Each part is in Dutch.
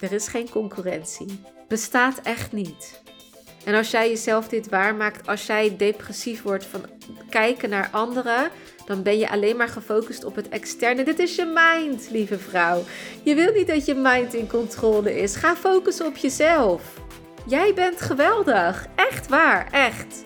Er is geen concurrentie. Bestaat echt niet. En als jij jezelf dit waarmaakt, als jij depressief wordt van kijken naar anderen, dan ben je alleen maar gefocust op het externe. Dit is je mind, lieve vrouw. Je wil niet dat je mind in controle is. Ga focussen op jezelf. Jij bent geweldig. Echt waar, echt.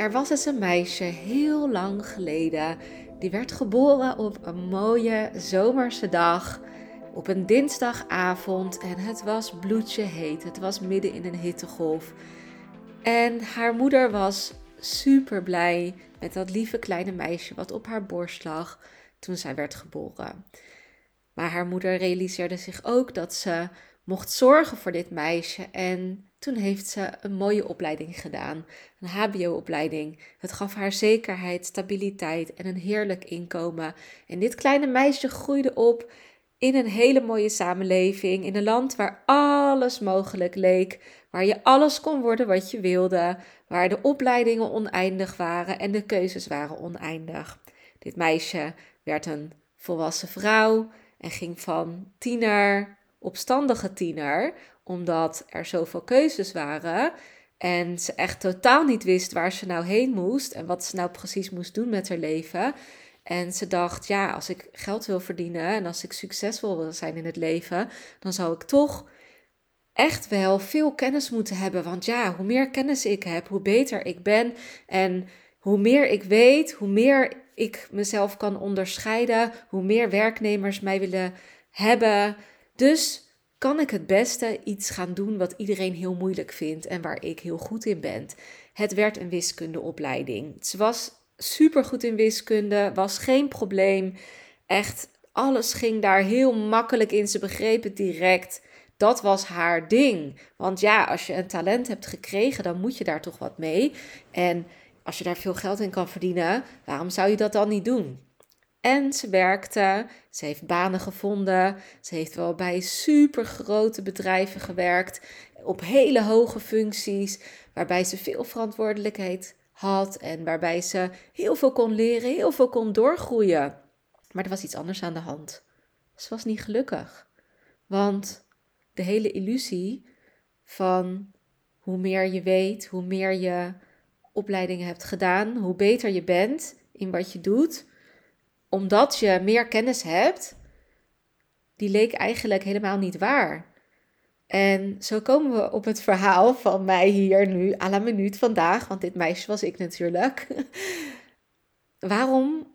Er was eens een meisje heel lang geleden. Die werd geboren op een mooie zomerse dag. Op een dinsdagavond en het was bloedje heet. Het was midden in een hittegolf. En haar moeder was super blij met dat lieve kleine meisje wat op haar borst lag toen zij werd geboren. Maar haar moeder realiseerde zich ook dat ze mocht zorgen voor dit meisje en toen heeft ze een mooie opleiding gedaan, een HBO-opleiding. Het gaf haar zekerheid, stabiliteit en een heerlijk inkomen. En dit kleine meisje groeide op in een hele mooie samenleving, in een land waar alles mogelijk leek, waar je alles kon worden wat je wilde, waar de opleidingen oneindig waren en de keuzes waren oneindig. Dit meisje werd een volwassen vrouw en ging van tiener, opstandige tiener, omdat er zoveel keuzes waren en ze echt totaal niet wist waar ze nou heen moest en wat ze nou precies moest doen met haar leven. En ze dacht, ja, als ik geld wil verdienen en als ik succesvol wil zijn in het leven, dan zou ik toch echt wel veel kennis moeten hebben. Want ja, hoe meer kennis ik heb, hoe beter ik ben. En hoe meer ik weet, hoe meer ik mezelf kan onderscheiden, hoe meer werknemers mij willen hebben. Dus kan ik het beste iets gaan doen wat iedereen heel moeilijk vindt en waar ik heel goed in ben. Het werd een wiskundeopleiding. Ze was super goed in wiskunde, was geen probleem. Echt, alles ging daar heel makkelijk in. Ze begreep het direct. Dat was haar ding. Want ja, als je een talent hebt gekregen, dan moet je daar toch wat mee. En als je daar veel geld in kan verdienen, waarom zou je dat dan niet doen? En ze werkte, ze heeft banen gevonden, ze heeft wel bij super grote bedrijven gewerkt, op hele hoge functies, waarbij ze veel verantwoordelijkheid had en waarbij ze heel veel kon leren, heel veel kon doorgroeien. Maar er was iets anders aan de hand. Ze was niet gelukkig. Want de hele illusie van hoe meer je weet, hoe meer je opleidingen hebt gedaan, hoe beter je bent in wat je doet, omdat je meer kennis hebt, die leek eigenlijk helemaal niet waar. En zo komen we op het verhaal van mij hier nu à la minuut vandaag, want dit meisje was ik natuurlijk. Waarom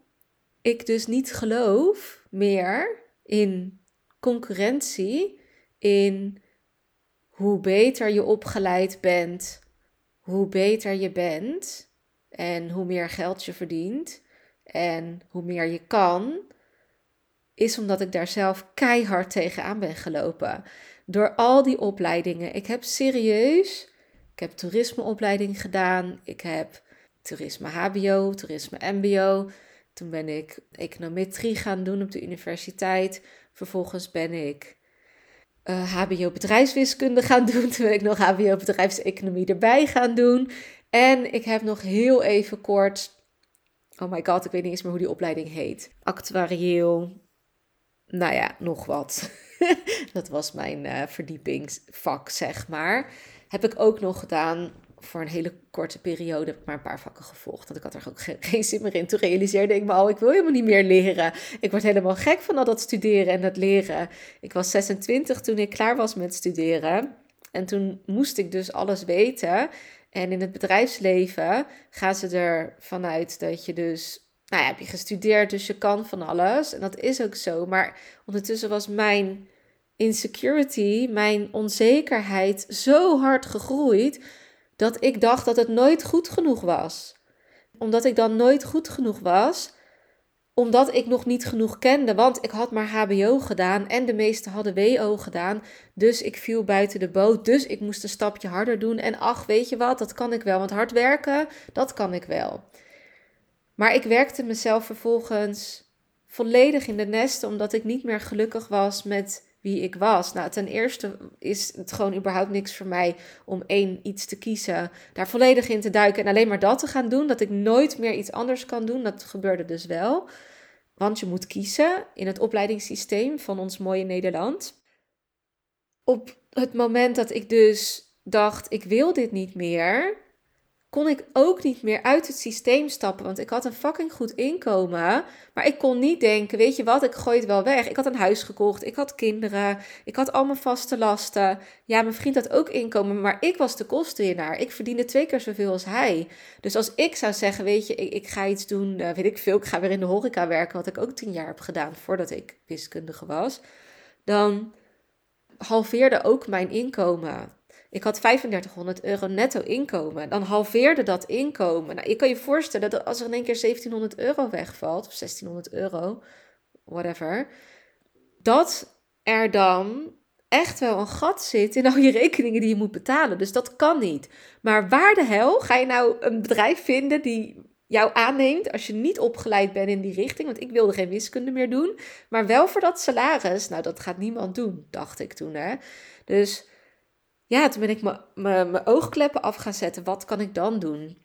ik dus niet geloof meer in concurrentie, in hoe beter je opgeleid bent, hoe beter je bent en hoe meer geld je verdient en hoe meer je kan, is omdat ik daar zelf keihard tegenaan ben gelopen. Door al die opleidingen. Ik heb serieus, ik heb toerismeopleiding gedaan, ik heb toerisme HBO, toerisme MBO. Toen ben ik econometrie gaan doen op de universiteit. Vervolgens ben ik HBO eh, bedrijfswiskunde gaan doen. Toen ben ik nog HBO bedrijfseconomie erbij gaan doen. En ik heb nog heel even kort Oh my god, ik weet niet eens meer hoe die opleiding heet. Actuarieel. Nou ja, nog wat. dat was mijn uh, verdiepingsvak, zeg maar. Heb ik ook nog gedaan voor een hele korte periode. Heb ik maar een paar vakken gevolgd. Want ik had er ook geen, zin meer in. Toen realiseerde ik me al, ik wil helemaal niet meer leren. Ik word helemaal gek van al dat studeren en dat leren. Ik was 26 toen ik klaar was met studeren. En toen moest ik dus alles weten. En in het bedrijfsleven gaan ze er vanuit dat je dus, nou ja, heb je gestudeerd, dus je kan van alles. En dat is ook zo. Maar ondertussen was mijn insecurity, mijn onzekerheid zo hard gegroeid dat ik dacht dat het nooit goed genoeg was. Omdat ik dan nooit goed genoeg was, omdat ik nog niet genoeg kende, want ik had maar HBO gedaan en de meesten hadden WO gedaan. Dus ik viel buiten de boot, dus ik moest een stapje harder doen. En ach, weet je wat, dat kan ik wel, want hard werken, dat kan ik wel. Maar ik werkte mezelf vervolgens volledig in de nesten, omdat ik niet meer gelukkig was met wie ik was. Nou, ten eerste is het gewoon überhaupt niks voor mij om één iets te kiezen, daar volledig in te duiken en alleen maar dat te gaan doen, dat ik nooit meer iets anders kan doen. Dat gebeurde dus wel. Want je moet kiezen in het opleidingssysteem van ons mooie Nederland. Op het moment dat ik dus dacht, ik wil dit niet meer, kon ik ook niet meer uit het systeem stappen. Want ik had een fucking goed inkomen. Maar ik kon niet denken, weet je wat, ik gooi het wel weg. Ik had een huis gekocht, ik had kinderen, ik had al mijn vaste lasten. Ja, mijn vriend had ook inkomen, maar ik was de kostenwinnaar. Ik verdiende twee keer zoveel als hij. Dus als ik zou zeggen, weet je, ik, ik ga iets doen, uh, weet ik veel, ik ga weer in de horeca werken, wat ik ook tien jaar heb gedaan voordat ik wiskundige was. Dan halveerde ook mijn inkomen. Ik had 3500 euro netto inkomen. Dan halveerde dat inkomen. Nou, je kan je voorstellen dat als er in één keer 1700 euro wegvalt, of 1600 euro, whatever, dat er dan echt wel een gat zit in al je rekeningen die je moet betalen. Dus dat kan niet. Maar waar de hel ga je nou een bedrijf vinden die jou aanneemt als je niet opgeleid bent in die richting? Want ik wilde geen wiskunde meer doen, maar wel voor dat salaris. Nou, dat gaat niemand doen, dacht ik toen. Hè? Dus ja, toen ben ik mijn oogkleppen af gaan zetten. Wat kan ik dan doen?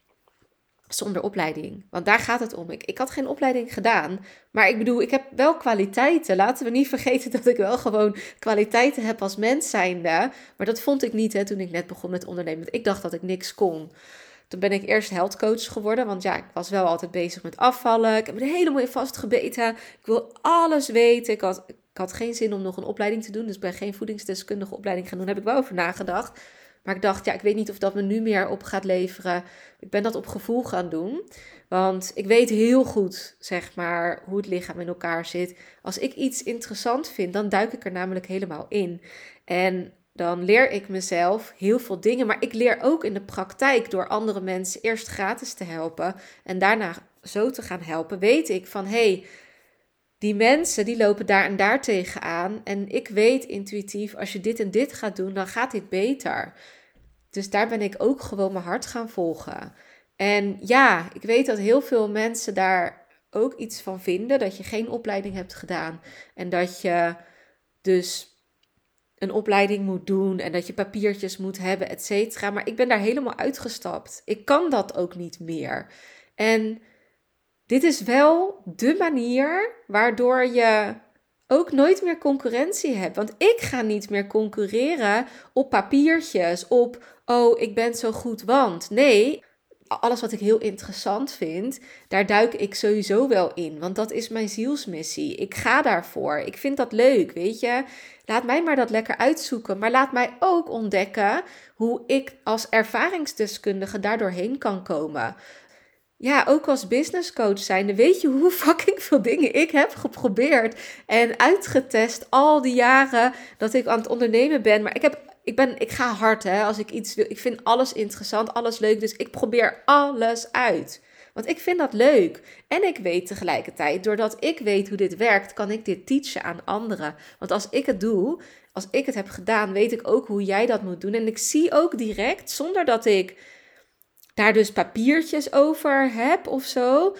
Zonder opleiding. Want daar gaat het om. Ik, ik had geen opleiding gedaan. Maar ik bedoel, ik heb wel kwaliteiten. Laten we niet vergeten dat ik wel gewoon kwaliteiten heb als mens zijnde. Maar dat vond ik niet hè, toen ik net begon met ondernemen. Want ik dacht dat ik niks kon. Toen ben ik eerst healthcoach geworden. Want ja, ik was wel altijd bezig met afvallen. Ik heb me helemaal in vastgebeten. Ik wil alles weten. Ik had, ik had geen zin om nog een opleiding te doen. Dus ben geen voedingsdeskundige opleiding gaan doen. Daar heb ik wel over nagedacht. Maar ik dacht, ja, ik weet niet of dat me nu meer op gaat leveren. Ik ben dat op gevoel gaan doen. Want ik weet heel goed, zeg maar, hoe het lichaam in elkaar zit. Als ik iets interessant vind, dan duik ik er namelijk helemaal in. En dan leer ik mezelf heel veel dingen. Maar ik leer ook in de praktijk door andere mensen eerst gratis te helpen. En daarna zo te gaan helpen. Weet ik van hé, hey, die mensen die lopen daar en daar tegenaan. En ik weet intuïtief, als je dit en dit gaat doen, dan gaat dit beter. Dus daar ben ik ook gewoon mijn hart gaan volgen. En ja, ik weet dat heel veel mensen daar ook iets van vinden. Dat je geen opleiding hebt gedaan. En dat je dus een opleiding moet doen en dat je papiertjes moet hebben, et cetera. Maar ik ben daar helemaal uitgestapt. Ik kan dat ook niet meer. En dit is wel de manier waardoor je ook nooit meer concurrentie hebt. Want ik ga niet meer concurreren op papiertjes, op oh, ik ben zo goed, want nee, alles wat ik heel interessant vind, daar duik ik sowieso wel in. Want dat is mijn zielsmissie. Ik ga daarvoor. Ik vind dat leuk, weet je. Laat mij maar dat lekker uitzoeken. Maar laat mij ook ontdekken hoe ik als ervaringsdeskundige daardoorheen kan komen ja, ook als business coach zijnde, weet je hoe fucking veel dingen ik heb geprobeerd en uitgetest al die jaren dat ik aan het ondernemen ben. Maar ik heb, ik ben, ik ga hard hè, als ik iets wil. Ik vind alles interessant, alles leuk, dus ik probeer alles uit. Want ik vind dat leuk. En ik weet tegelijkertijd, doordat ik weet hoe dit werkt, kan ik dit teachen aan anderen. Want als ik het doe, als ik het heb gedaan, weet ik ook hoe jij dat moet doen. En ik zie ook direct, zonder dat ik daar dus papiertjes over heb of zo.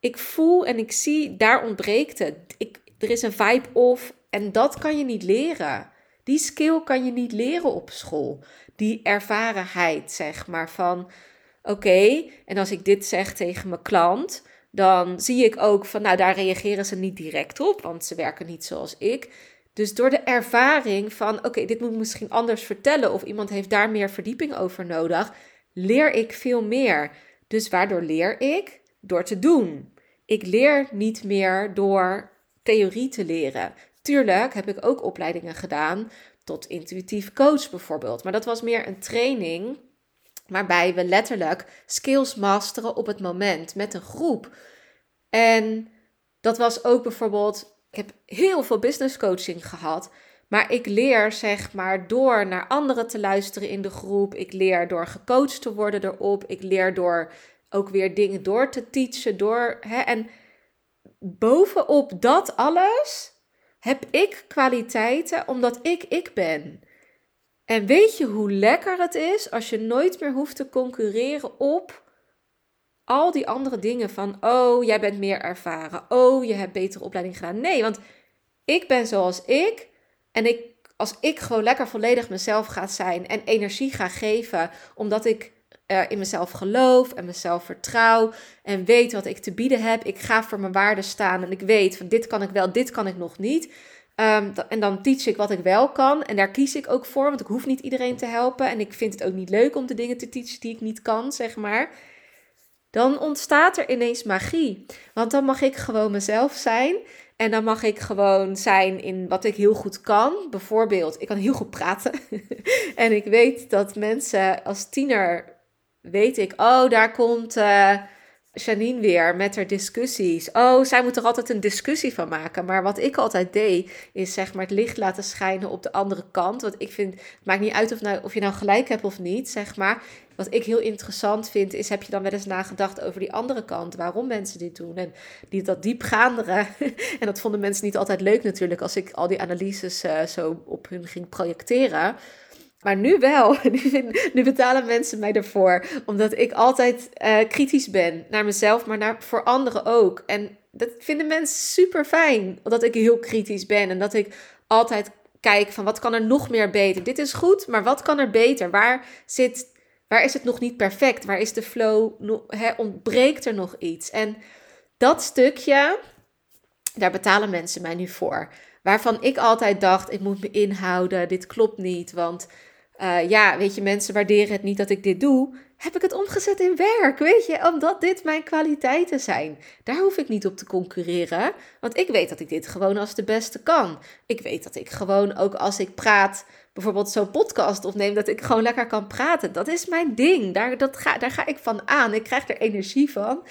Ik voel en ik zie, daar ontbreekt het. Ik, er is een vibe of en dat kan je niet leren. Die skill kan je niet leren op school. Die ervarenheid, zeg maar, van oké, en als ik dit zeg tegen mijn klant, dan zie ik ook van, nou, daar reageren ze niet direct op, want ze werken niet zoals ik. Dus door de ervaring van, oké, dit moet ik misschien anders vertellen, of iemand heeft daar meer verdieping over nodig, leer ik veel meer. Dus waardoor leer ik? Door te doen. Ik leer niet meer door theorie te leren. Tuurlijk heb ik ook opleidingen gedaan tot intuïtief coach bijvoorbeeld. Maar dat was meer een training Waarbij we letterlijk skills masteren op het moment met een groep. En dat was ook bijvoorbeeld, ik heb heel veel business coaching gehad. Maar ik leer zeg maar door naar anderen te luisteren in de groep. Ik leer door gecoacht te worden erop. Ik leer door ook weer dingen door te teachen. Door, hè, en bovenop dat alles heb ik kwaliteiten omdat ik ik ben. En weet je hoe lekker het is als je nooit meer hoeft te concurreren op al die andere dingen van, oh, jij bent meer ervaren. Oh, je hebt betere opleiding gedaan. Nee, want ik ben zoals ik. En ik, als ik gewoon lekker volledig mezelf ga zijn en energie ga geven, omdat ik uh, in mezelf geloof en mezelf vertrouw en weet wat ik te bieden heb. Ik ga voor mijn waarde staan en ik weet van dit kan ik wel, dit kan ik nog niet. Um, en dan teach ik wat ik wel kan. En daar kies ik ook voor, want ik hoef niet iedereen te helpen. En ik vind het ook niet leuk om de dingen te teachen die ik niet kan, zeg maar. Dan ontstaat er ineens magie. Want dan mag ik gewoon mezelf zijn. En dan mag ik gewoon zijn in wat ik heel goed kan. Bijvoorbeeld, ik kan heel goed praten. en ik weet dat mensen als tiener, weet ik, oh, daar komt uh, Janine weer met haar discussies. Oh, zij moet er altijd een discussie van maken. Maar wat ik altijd deed, is zeg maar het licht laten schijnen op de andere kant. Want ik vind, het maakt niet uit of, nou, of je nou gelijk hebt of niet, zeg maar. Wat ik heel interessant vind, is heb je dan wel eens nagedacht over die andere kant, waarom mensen dit doen en die, dat diepgaandere. en dat vonden mensen niet altijd leuk natuurlijk, als ik al die analyses uh, zo op hun ging projecteren. Maar nu wel. Nu, betalen mensen mij ervoor. Omdat ik altijd uh, kritisch ben naar mezelf, maar naar, voor anderen ook. En dat vinden mensen super fijn. Dat ik heel kritisch ben. En dat ik altijd kijk van wat kan er nog meer beter. Dit is goed, maar wat kan er beter? Waar zit Waar is het nog niet perfect? Waar is de flow? Ontbreekt er nog iets? En dat stukje, daar betalen mensen mij nu voor. Waarvan ik altijd dacht, ik moet me inhouden, dit klopt niet. Want uh, ja, weet je, mensen waarderen het niet dat ik dit doe. Heb ik het omgezet in werk, weet je? Omdat dit mijn kwaliteiten zijn. Daar hoef ik niet op te concurreren. Want ik weet dat ik dit gewoon als de beste kan. Ik weet dat ik gewoon ook als ik praat bijvoorbeeld zo'n podcast opneem, dat ik gewoon lekker kan praten. Dat is mijn ding. Daar, dat ga, daar ga ik van aan. Ik krijg er energie van.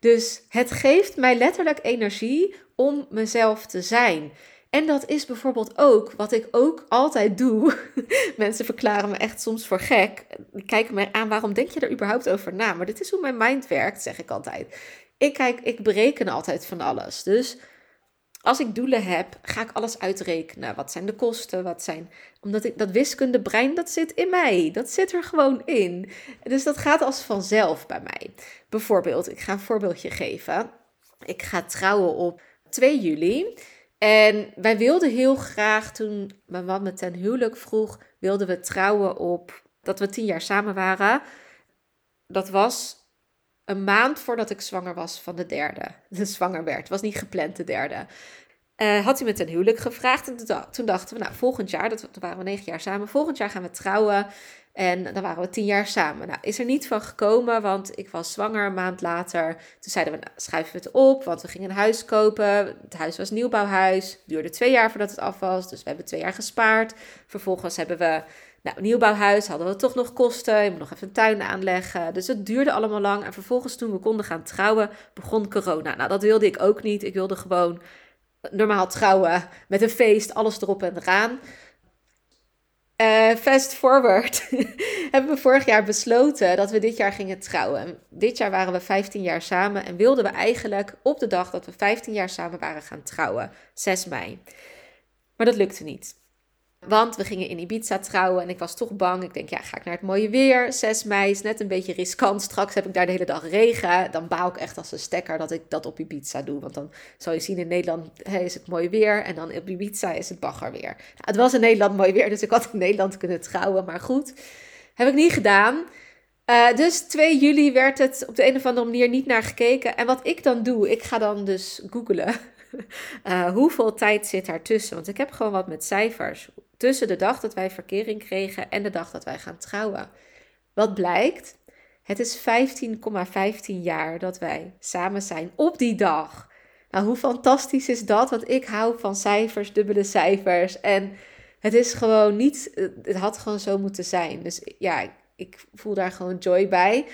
Dus het geeft mij letterlijk energie om mezelf te zijn. En dat is bijvoorbeeld ook wat ik ook altijd doe. Mensen verklaren me echt soms voor gek. Kijken me aan, waarom denk je er überhaupt over na? Maar dit is hoe mijn mind werkt, zeg ik altijd. Ik kijk, ik bereken altijd van alles. Dus als ik doelen heb, ga ik alles uitrekenen. Wat zijn de kosten? Wat zijn. Omdat ik dat wiskundebrein, dat zit in mij. Dat zit er gewoon in. Dus dat gaat als vanzelf bij mij. Bijvoorbeeld, ik ga een voorbeeldje geven. Ik ga trouwen op 2 juli. En wij wilden heel graag, toen mijn man me ten huwelijk vroeg, wilden we trouwen op dat we tien jaar samen waren. Dat was een maand voordat ik zwanger was van de derde. De zwanger werd. Was niet gepland de derde. Uh, had hij me ten huwelijk gevraagd. En toen dachten we, nou, volgend jaar, dat, toen waren we negen jaar samen. Volgend jaar gaan we trouwen. En dan waren we tien jaar samen. Nou, is er niet van gekomen, want ik was zwanger een maand later. Toen zeiden we, nou, schrijven we het op, want we gingen een huis kopen. Het huis was nieuwbouwhuis. Duurde twee jaar voordat het af was, dus we hebben twee jaar gespaard. Vervolgens hebben we nou, nieuwbouwhuis hadden we toch nog kosten. Je moet nog even een tuin aanleggen. Dus het duurde allemaal lang. En vervolgens toen we konden gaan trouwen, begon corona. Nou, dat wilde ik ook niet. Ik wilde gewoon normaal trouwen met een feest, alles erop en eraan. Uh, fast forward hebben we vorig jaar besloten dat we dit jaar gingen trouwen. Dit jaar waren we 15 jaar samen en wilden we eigenlijk op de dag dat we 15 jaar samen waren gaan trouwen, 6 mei. Maar dat lukte niet. Want we gingen in Ibiza trouwen en ik was toch bang. Ik denk, ja, ga ik naar het mooie weer. 6 mei is net een beetje riskant. Straks heb ik daar de hele dag regen. Dan baal ik echt als een stekker dat ik dat op Ibiza doe. Want dan zal je zien, in Nederland is het mooi weer. En dan op Ibiza is het bagger weer. Nou, het was in Nederland mooi weer, dus ik had in Nederland kunnen trouwen. Maar goed, heb ik niet gedaan. Uh, dus 2 juli werd het op de een of andere manier niet naar gekeken. En wat ik dan doe, ik ga dan dus googlen. Uh, hoeveel tijd zit daar tussen? Want ik heb gewoon wat met cijfers tussen de dag dat wij verkering kregen en de dag dat wij gaan trouwen. Wat blijkt? Het is 15,15 jaar dat wij samen zijn op die dag. Nou, hoe fantastisch is dat? Want ik hou van cijfers, dubbele cijfers. En het is gewoon niet, het had gewoon zo moeten zijn. Dus ja, ik voel daar gewoon joy bij.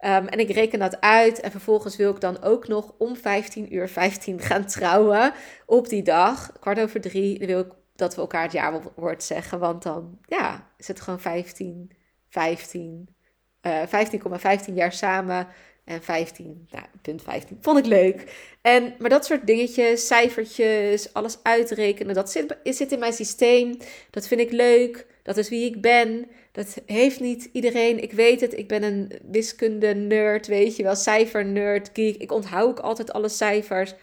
Ehm, en ik reken dat uit. En vervolgens wil ik dan ook nog om 15 uur 15 gaan trouwen op die dag. Kwart over drie. Wil ik dat we elkaar het jaarwoord zeggen. Want dan ja, is het gewoon 15, 15, uh, 15,15 jaar samen. En 15, nou, punt 15. Vond ik leuk. En, maar dat soort dingetjes, cijfertjes, alles uitrekenen, dat zit in mijn systeem. Dat vind ik leuk. Dat is wie ik ben. Dat heeft niet iedereen. Ik weet het. Ik ben een wiskunde-nerd, weet je wel. Cijfer-nerd, geek. Ik onthoud ook altijd alle cijfers.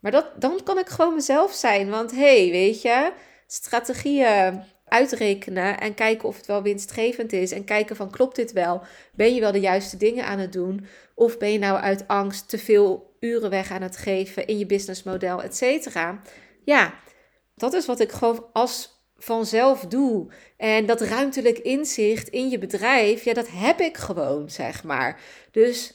Maar dat, dan kan ik gewoon mezelf zijn. Want hey, weet je, strategieën uitrekenen en kijken of het wel winstgevend is. En kijken van klopt dit wel? Ben je wel de juiste dingen aan het doen? Of ben je nou uit angst te veel uren weg aan het geven in je businessmodel, et cetera? Ja, dat is wat ik gewoon als vanzelf doe. En dat ruimtelijk inzicht in je bedrijf, ja, dat heb ik gewoon, zeg maar. Dus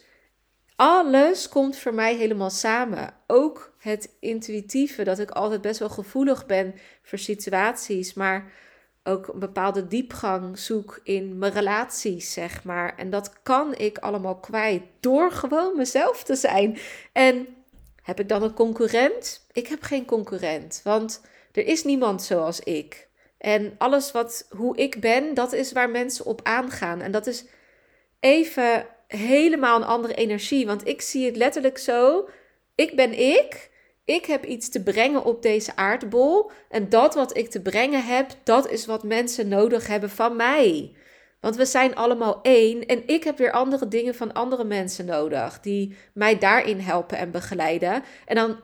alles komt voor mij helemaal samen. Ook het intuïtieve, dat ik altijd best wel gevoelig ben voor situaties, maar ook een bepaalde diepgang zoek in mijn relaties, zeg maar. En dat kan ik allemaal kwijt door gewoon mezelf te zijn. En heb ik dan een concurrent? Ik heb geen concurrent, want er is niemand zoals ik. En alles wat hoe ik ben, dat is waar mensen op aangaan. En dat is even helemaal een andere energie, want ik zie het letterlijk zo. Ik ben ik. Ik heb iets te brengen op deze aardbol. En dat wat ik te brengen heb, dat is wat mensen nodig hebben van mij. Want we zijn allemaal één en ik heb weer andere dingen van andere mensen nodig die mij daarin helpen en begeleiden. En dan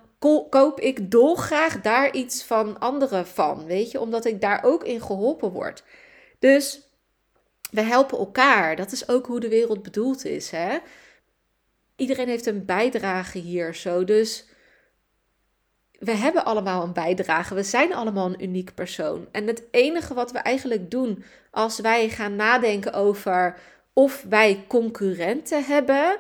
koop ik dolgraag daar iets van anderen van, weet je, omdat ik daar ook in geholpen word. Dus we helpen elkaar. Dat is ook hoe de wereld bedoeld is, hè? Iedereen heeft een bijdrage hier zo. Dus we hebben allemaal een bijdrage. We zijn allemaal een uniek persoon. En het enige wat we eigenlijk doen als wij gaan nadenken over of wij concurrenten hebben,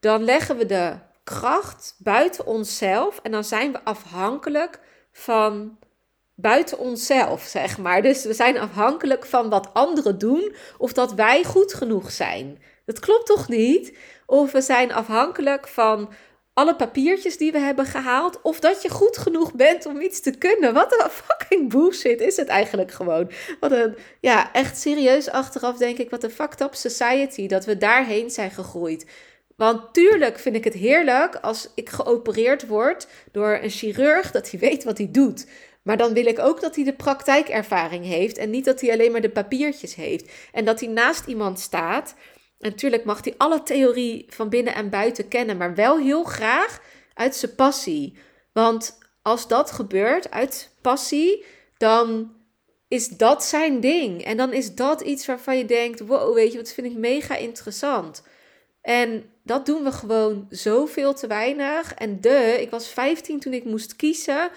dan leggen we de kracht buiten onszelf en dan zijn we afhankelijk van buiten onszelf, zeg maar. Dus we zijn afhankelijk van wat anderen doen of dat wij goed genoeg zijn. Dat klopt toch niet? Of we zijn afhankelijk van alle papiertjes die we hebben gehaald. Of dat je goed genoeg bent om iets te kunnen. Wat een fucking bullshit is het eigenlijk gewoon. Wat een, ja, echt serieus achteraf denk ik, wat een fucked up society. Dat we daarheen zijn gegroeid. Want tuurlijk vind ik het heerlijk als ik geopereerd word door een chirurg, dat hij weet wat hij doet. Maar dan wil ik ook dat hij de praktijkervaring heeft en niet dat hij alleen maar de papiertjes heeft. En dat hij naast iemand staat natuurlijk mag hij alle theorie van binnen en buiten kennen, maar wel heel graag uit zijn passie. Want als dat gebeurt uit passie, dan is dat zijn ding. En dan is dat iets waarvan je denkt: wow, weet je, wat vind ik mega interessant. En dat doen we gewoon zoveel te weinig. En de, ik was 15 toen ik moest kiezen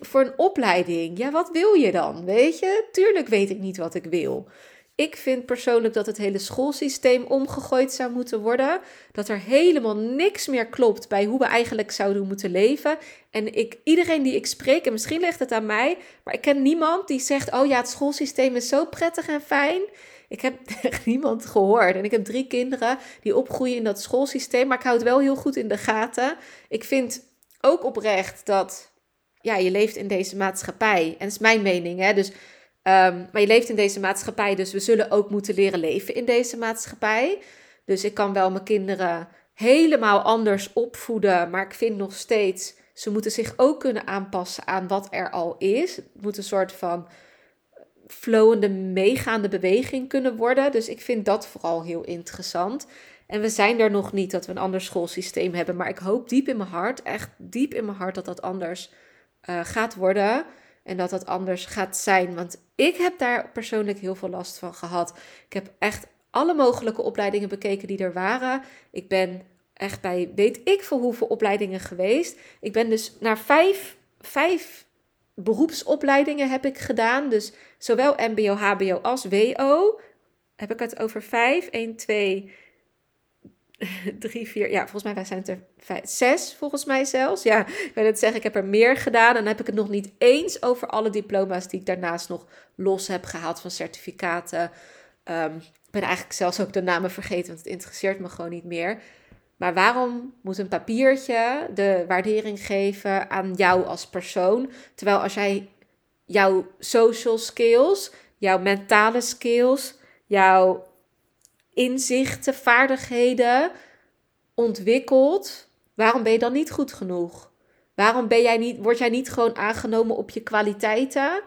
voor een opleiding. Ja, wat wil je dan? Weet je, tuurlijk weet ik niet wat ik wil. Ik vind persoonlijk dat het hele schoolsysteem omgegooid zou moeten worden. Dat er helemaal niks meer klopt bij hoe we eigenlijk zouden moeten leven. En ik, iedereen die ik spreek, en misschien ligt het aan mij, maar ik ken niemand die zegt: Oh ja, het schoolsysteem is zo prettig en fijn. Ik heb echt niemand gehoord. En ik heb drie kinderen die opgroeien in dat schoolsysteem, maar ik hou het wel heel goed in de gaten. Ik vind ook oprecht dat ja, je leeft in deze maatschappij. En dat is mijn mening, hè. Dus Ehm, maar je leeft in deze maatschappij, dus we zullen ook moeten leren leven in deze maatschappij. Dus ik kan wel mijn kinderen helemaal anders opvoeden, maar ik vind nog steeds, ze moeten zich ook kunnen aanpassen aan wat er al is. Het moet een soort van flowende, meegaande beweging kunnen worden. Dus ik vind dat vooral heel interessant. En we zijn er nog niet dat we een ander schoolsysteem hebben, maar ik hoop diep in mijn hart, echt diep in mijn hart, dat dat anders uh, gaat worden. En dat dat anders gaat zijn. Want ik heb daar persoonlijk heel veel last van gehad. Ik heb echt alle mogelijke opleidingen bekeken die er waren. Ik ben echt bij weet ik veel hoeveel opleidingen geweest. Ik ben dus naar vijf, vijf beroepsopleidingen heb ik gedaan. Dus zowel MBO, HBO als WO. Heb ik het over vijf? 1, 2, drie, vier, ja, volgens mij zijn het er vijf, zes, volgens mij zelfs. Ja, ik wil het zeggen, ik heb er meer gedaan. En dan heb ik het nog niet eens over alle diploma's die ik daarnaast nog los heb gehaald van certificaten. Um, ben eigenlijk zelfs ook de namen vergeten, want het interesseert me gewoon niet meer. Maar waarom moet een papiertje de waardering geven aan jou als persoon? Terwijl als jij jouw social skills, jouw mentale skills, jouw inzichten, vaardigheden ontwikkelt, waarom ben je dan niet goed genoeg? Waarom ben jij niet, word jij niet gewoon aangenomen op je kwaliteiten?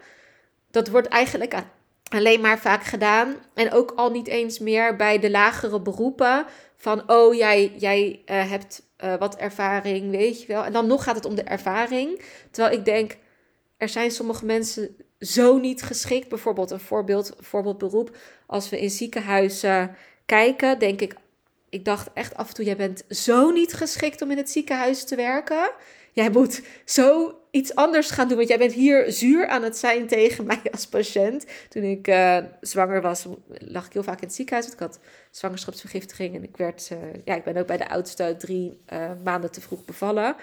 Dat wordt eigenlijk alleen maar vaak gedaan. En ook al niet eens meer bij de lagere beroepen. Van, oh, jij, jij uh, hebt uh, wat ervaring, weet je wel. En dan nog gaat het om de ervaring. Terwijl ik denk, er zijn sommige mensen zo niet geschikt. Bijvoorbeeld een voorbeeld, voorbeeldberoep. Als we in ziekenhuizen kijken, denk ik... Ik dacht echt af en toe, jij bent zo niet geschikt om in het ziekenhuis te werken jij moet zo iets anders gaan doen. Want jij bent hier zuur aan het zijn tegen mij als patiënt. Toen ik uh, zwanger was, lag ik heel vaak in het ziekenhuis. Ik had zwangerschapsvergiftiging. En ik, werd, uh, ja, ik ben ook bij de oudste drie uh, maanden te vroeg bevallen.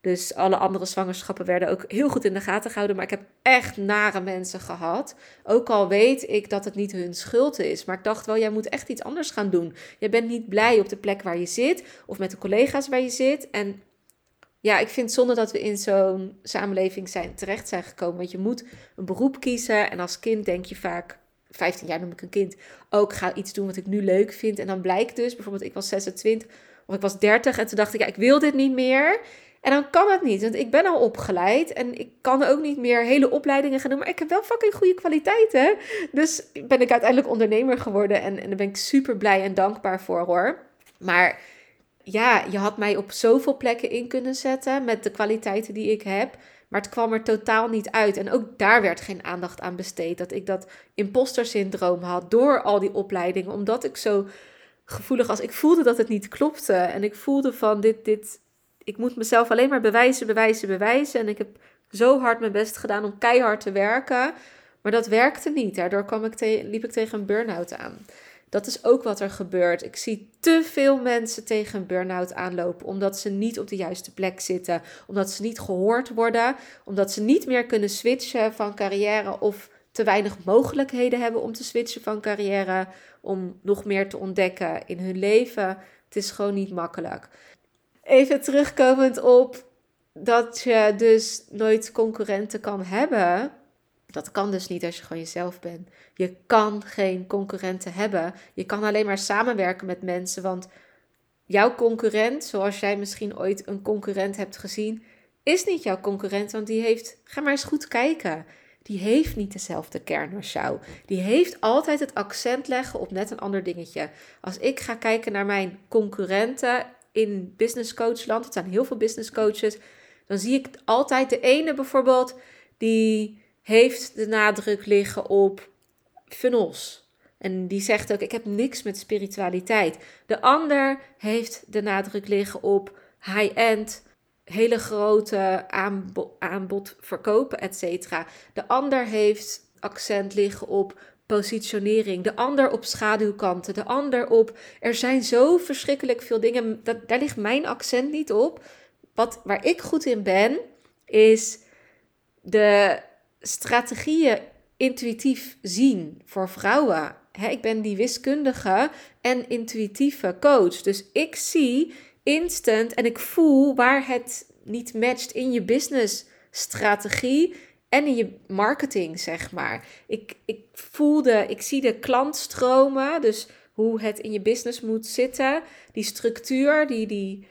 Dus alle andere zwangerschappen werden ook heel goed in de gaten gehouden. Maar ik heb echt nare mensen gehad. Ook al weet ik dat het niet hun schuld is. Maar ik dacht wel, jij moet echt iets anders gaan doen. Je bent niet blij op de plek waar je zit. Of met de collega's waar je zit. En ja, ik vind zonde dat we in zo'n samenleving zijn, terecht zijn gekomen. Want je moet een beroep kiezen. En als kind denk je vaak, 15 jaar noem ik een kind, ook ga iets doen wat ik nu leuk vind. En dan blijkt dus, bijvoorbeeld ik was 26 of ik was 30 en toen dacht ik, ja, ik wil dit niet meer. En dan kan het niet, want ik ben al opgeleid en ik kan ook niet meer hele opleidingen gaan doen, maar ik heb wel fucking goede kwaliteiten. Dus ben ik uiteindelijk ondernemer geworden en, en daar ben ik super blij en dankbaar voor hoor. Maar ja, je had mij op zoveel plekken in kunnen zetten met de kwaliteiten die ik heb. Maar het kwam er totaal niet uit. En ook daar werd geen aandacht aan besteed. Dat ik dat imposter syndroom had door al die opleidingen. Omdat ik zo gevoelig was. Ik voelde dat het niet klopte. En ik voelde van dit, dit. Ik moet mezelf alleen maar bewijzen, bewijzen, bewijzen. En ik heb zo hard mijn best gedaan om keihard te werken. Maar dat werkte niet. Daardoor kwam ik liep ik tegen een burn-out aan. Dat is ook wat er gebeurt. Ik zie te veel mensen tegen een burn-out aanlopen omdat ze niet op de juiste plek zitten, omdat ze niet gehoord worden, omdat ze niet meer kunnen switchen van carrière of te weinig mogelijkheden hebben om te switchen van carrière, om nog meer te ontdekken in hun leven. Het is gewoon niet makkelijk. Even terugkomend op dat je dus nooit concurrenten kan hebben. Dat kan dus niet als je gewoon jezelf bent. Je kan geen concurrenten hebben. Je kan alleen maar samenwerken met mensen. Want jouw concurrent, zoals jij misschien ooit een concurrent hebt gezien, is niet jouw concurrent. Want die heeft, ga maar eens goed kijken. Die heeft niet dezelfde kern als jou. Die heeft altijd het accent leggen op net een ander dingetje. Als ik ga kijken naar mijn concurrenten in business coachland, het zijn heel veel business coaches, dan zie ik altijd de ene bijvoorbeeld die heeft de nadruk liggen op funnels. En die zegt ook: Ik heb niks met spiritualiteit. De ander heeft de nadruk liggen op high-end, hele grote aanbod, verkopen, et cetera. De ander heeft accent liggen op positionering, de ander op schaduwkanten, de ander op. Er zijn zo verschrikkelijk veel dingen. Dat, daar ligt mijn accent niet op. Wat, waar ik goed in ben, is de strategieën intuïtief zien voor vrouwen. ik ben die wiskundige en intuïtieve coach. Dus ik zie instant en ik voel waar het niet matcht in je business strategie en in je marketing, zeg maar. Ik, ik voelde, ik zie de klantstromen, dus hoe het in je business moet zitten, die structuur, die, die,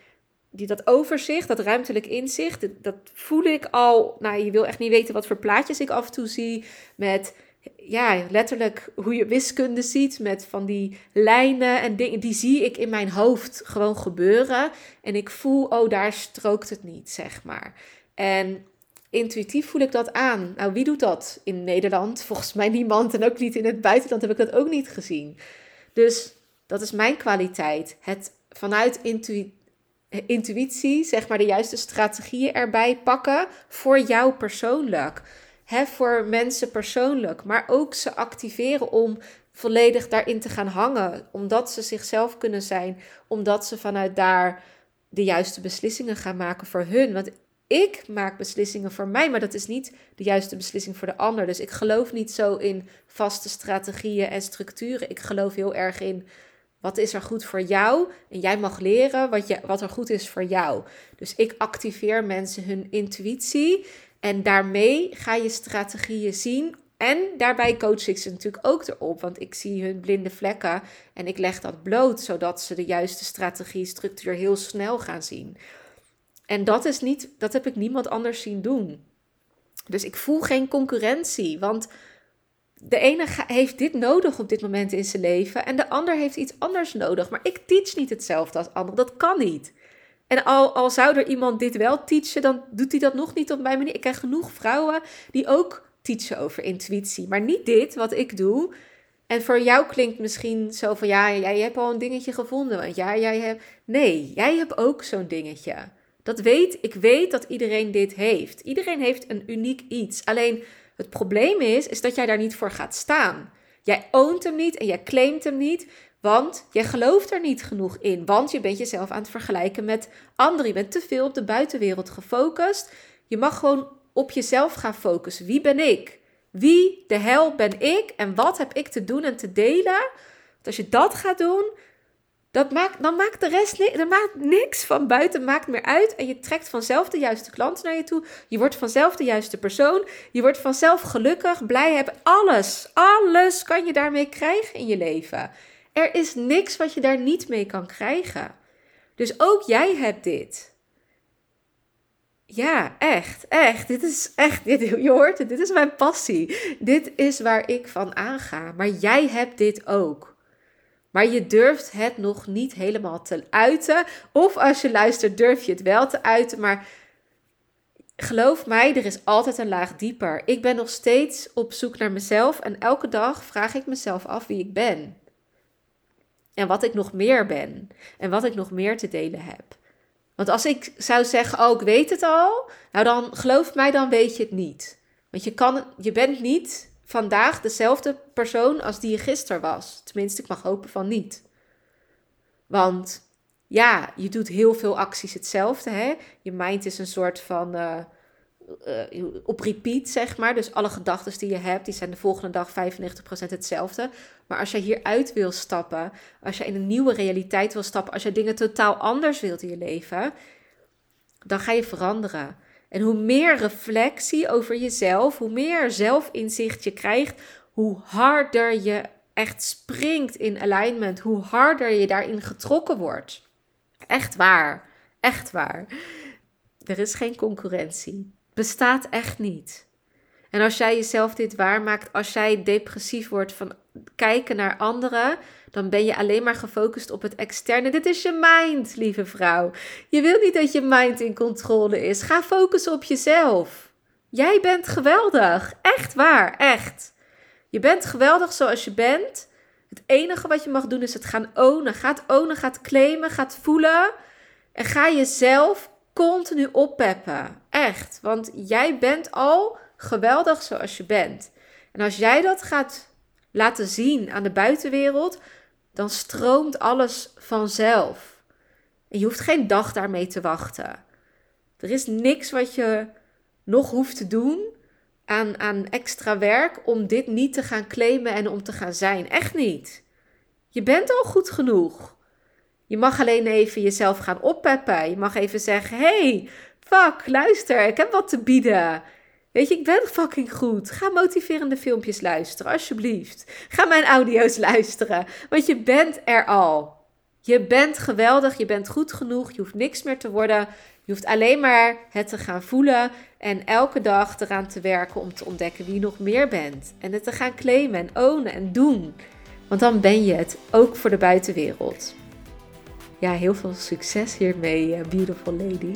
die dat overzicht, dat ruimtelijk inzicht, dat, voel ik al. Nou, je wil echt niet weten wat voor plaatjes ik af en toe zie. Met ja, letterlijk hoe je wiskunde ziet. Met van die lijnen en dingen. Die zie ik in mijn hoofd gewoon gebeuren. En ik voel, oh, daar strookt het niet, zeg maar. En intuïtief voel ik dat aan. Nou, wie doet dat in Nederland? Volgens mij niemand. En ook niet in het buitenland heb ik dat ook niet gezien. Dus dat is mijn kwaliteit. Het vanuit intuïtie intuïtie, zeg maar de juiste strategieën erbij pakken voor jou persoonlijk. Hè, voor mensen persoonlijk, maar ook ze activeren om volledig daarin te gaan hangen, omdat ze zichzelf kunnen zijn, omdat ze vanuit daar de juiste beslissingen gaan maken voor hun. Want ik maak beslissingen voor mij, maar dat is niet de juiste beslissing voor de ander. Dus ik geloof niet zo in vaste strategieën en structuren. Ik geloof heel erg in wat is er goed voor jou? En jij mag leren wat, je, wat er goed is voor jou. Dus ik activeer mensen hun intuïtie. En daarmee ga je strategieën zien. En daarbij coach ik ze natuurlijk ook erop. Want ik zie hun blinde vlekken. En ik leg dat bloot. Zodat ze de juiste strategie, structuur heel snel gaan zien. En dat, is niet, dat heb ik niemand anders zien doen. Dus ik voel geen concurrentie. Want de ene heeft dit nodig op dit moment in zijn leven en de ander heeft iets anders nodig. Maar ik teach niet hetzelfde als ander. Dat kan niet. En al, al zou er iemand dit wel teachen, dan doet hij dat nog niet op mijn manier. Ik krijg genoeg vrouwen die ook teachen over intuïtie, maar niet dit wat ik doe. En voor jou klinkt misschien zo van ja, jij hebt al een dingetje gevonden. Want ja, jij hebt. Nee, jij hebt ook zo'n dingetje. Dat weet, ik weet dat iedereen dit heeft. Iedereen heeft een uniek iets. Alleen het probleem is, is dat jij daar niet voor gaat staan. Jij oont hem niet en jij claimt hem niet, want jij gelooft er niet genoeg in. Want je bent jezelf aan het vergelijken met anderen. Je bent te veel op de buitenwereld gefocust. Je mag gewoon op jezelf gaan focussen. Wie ben ik? Wie de hel ben ik en wat heb ik te doen en te delen? Want als je dat gaat doen, dat maakt, dan maakt de rest er maakt niks van buiten maakt meer uit. En je trekt vanzelf de juiste klant naar je toe. Je wordt vanzelf de juiste persoon. Je wordt vanzelf gelukkig, blij hebben. Alles, alles kan je daarmee krijgen in je leven. Er is niks wat je daar niet mee kan krijgen. Dus ook jij hebt dit. Ja, echt, echt. Dit is echt, dit, je hoort het, dit is mijn passie. Dit is waar ik van aanga. Maar jij hebt dit ook. Maar je durft het nog niet helemaal te uiten. Of als je luistert, durf je het wel te uiten. Maar geloof mij, er is altijd een laag dieper. Ik ben nog steeds op zoek naar mezelf. En elke dag vraag ik mezelf af wie ik ben. En wat ik nog meer ben. En wat ik nog meer te delen heb. Want als ik zou zeggen, oh, ik weet het al. Nou dan, geloof mij, dan weet je het niet. Want je, kan, je bent niet vandaag dezelfde persoon als die je gisteren was. Tenminste, ik mag hopen van niet. Want ja, je doet heel veel acties hetzelfde. Hè? Je mind is een soort van uh, uh, op repeat, zeg maar. Dus alle gedachten die je hebt, die zijn de volgende dag 95% hetzelfde. Maar als je hieruit wil stappen, als je in een nieuwe realiteit wil stappen, als je dingen totaal anders wilt in je leven, dan ga je veranderen. En hoe meer reflectie over jezelf, hoe meer zelfinzicht je krijgt, hoe harder je echt springt in alignment, hoe harder je daarin getrokken wordt. Echt waar, echt waar. Er is geen concurrentie. Bestaat echt niet. En als jij jezelf dit waarmaakt, als jij depressief wordt van kijken naar anderen, dan ben je alleen maar gefocust op het externe. Dit is je mind, lieve vrouw. Je wil niet dat je mind in controle is. Ga focussen op jezelf. Jij bent geweldig. Echt waar, echt. Je bent geweldig zoals je bent. Het enige wat je mag doen is het gaan ownen. Ga het ownen, ga het claimen, ga het voelen. En ga jezelf continu oppeppen. Echt. Want jij bent al geweldig zoals je bent. En als jij dat gaat laten zien aan de buitenwereld, dan stroomt alles vanzelf. En je hoeft geen dag daarmee te wachten. Er is niks wat je nog hoeft te doen aan, aan extra werk om dit niet te gaan claimen en om te gaan zijn. Echt niet. Je bent al goed genoeg. Je mag alleen even jezelf gaan oppeppen. Je mag even zeggen: hey, fuck, luister, ik heb wat te bieden. Weet je, ik ben fucking goed. Ga motiverende filmpjes luisteren, alsjeblieft. Ga mijn audio's luisteren, want je bent er al. Je bent geweldig, je bent goed genoeg, je hoeft niks meer te worden. Je hoeft alleen maar het te gaan voelen en elke dag eraan te werken om te ontdekken wie je nog meer bent. En het te gaan claimen en ownen en doen. Want dan ben je het ook voor de buitenwereld. Ja, heel veel succes hiermee, eh, beautiful lady.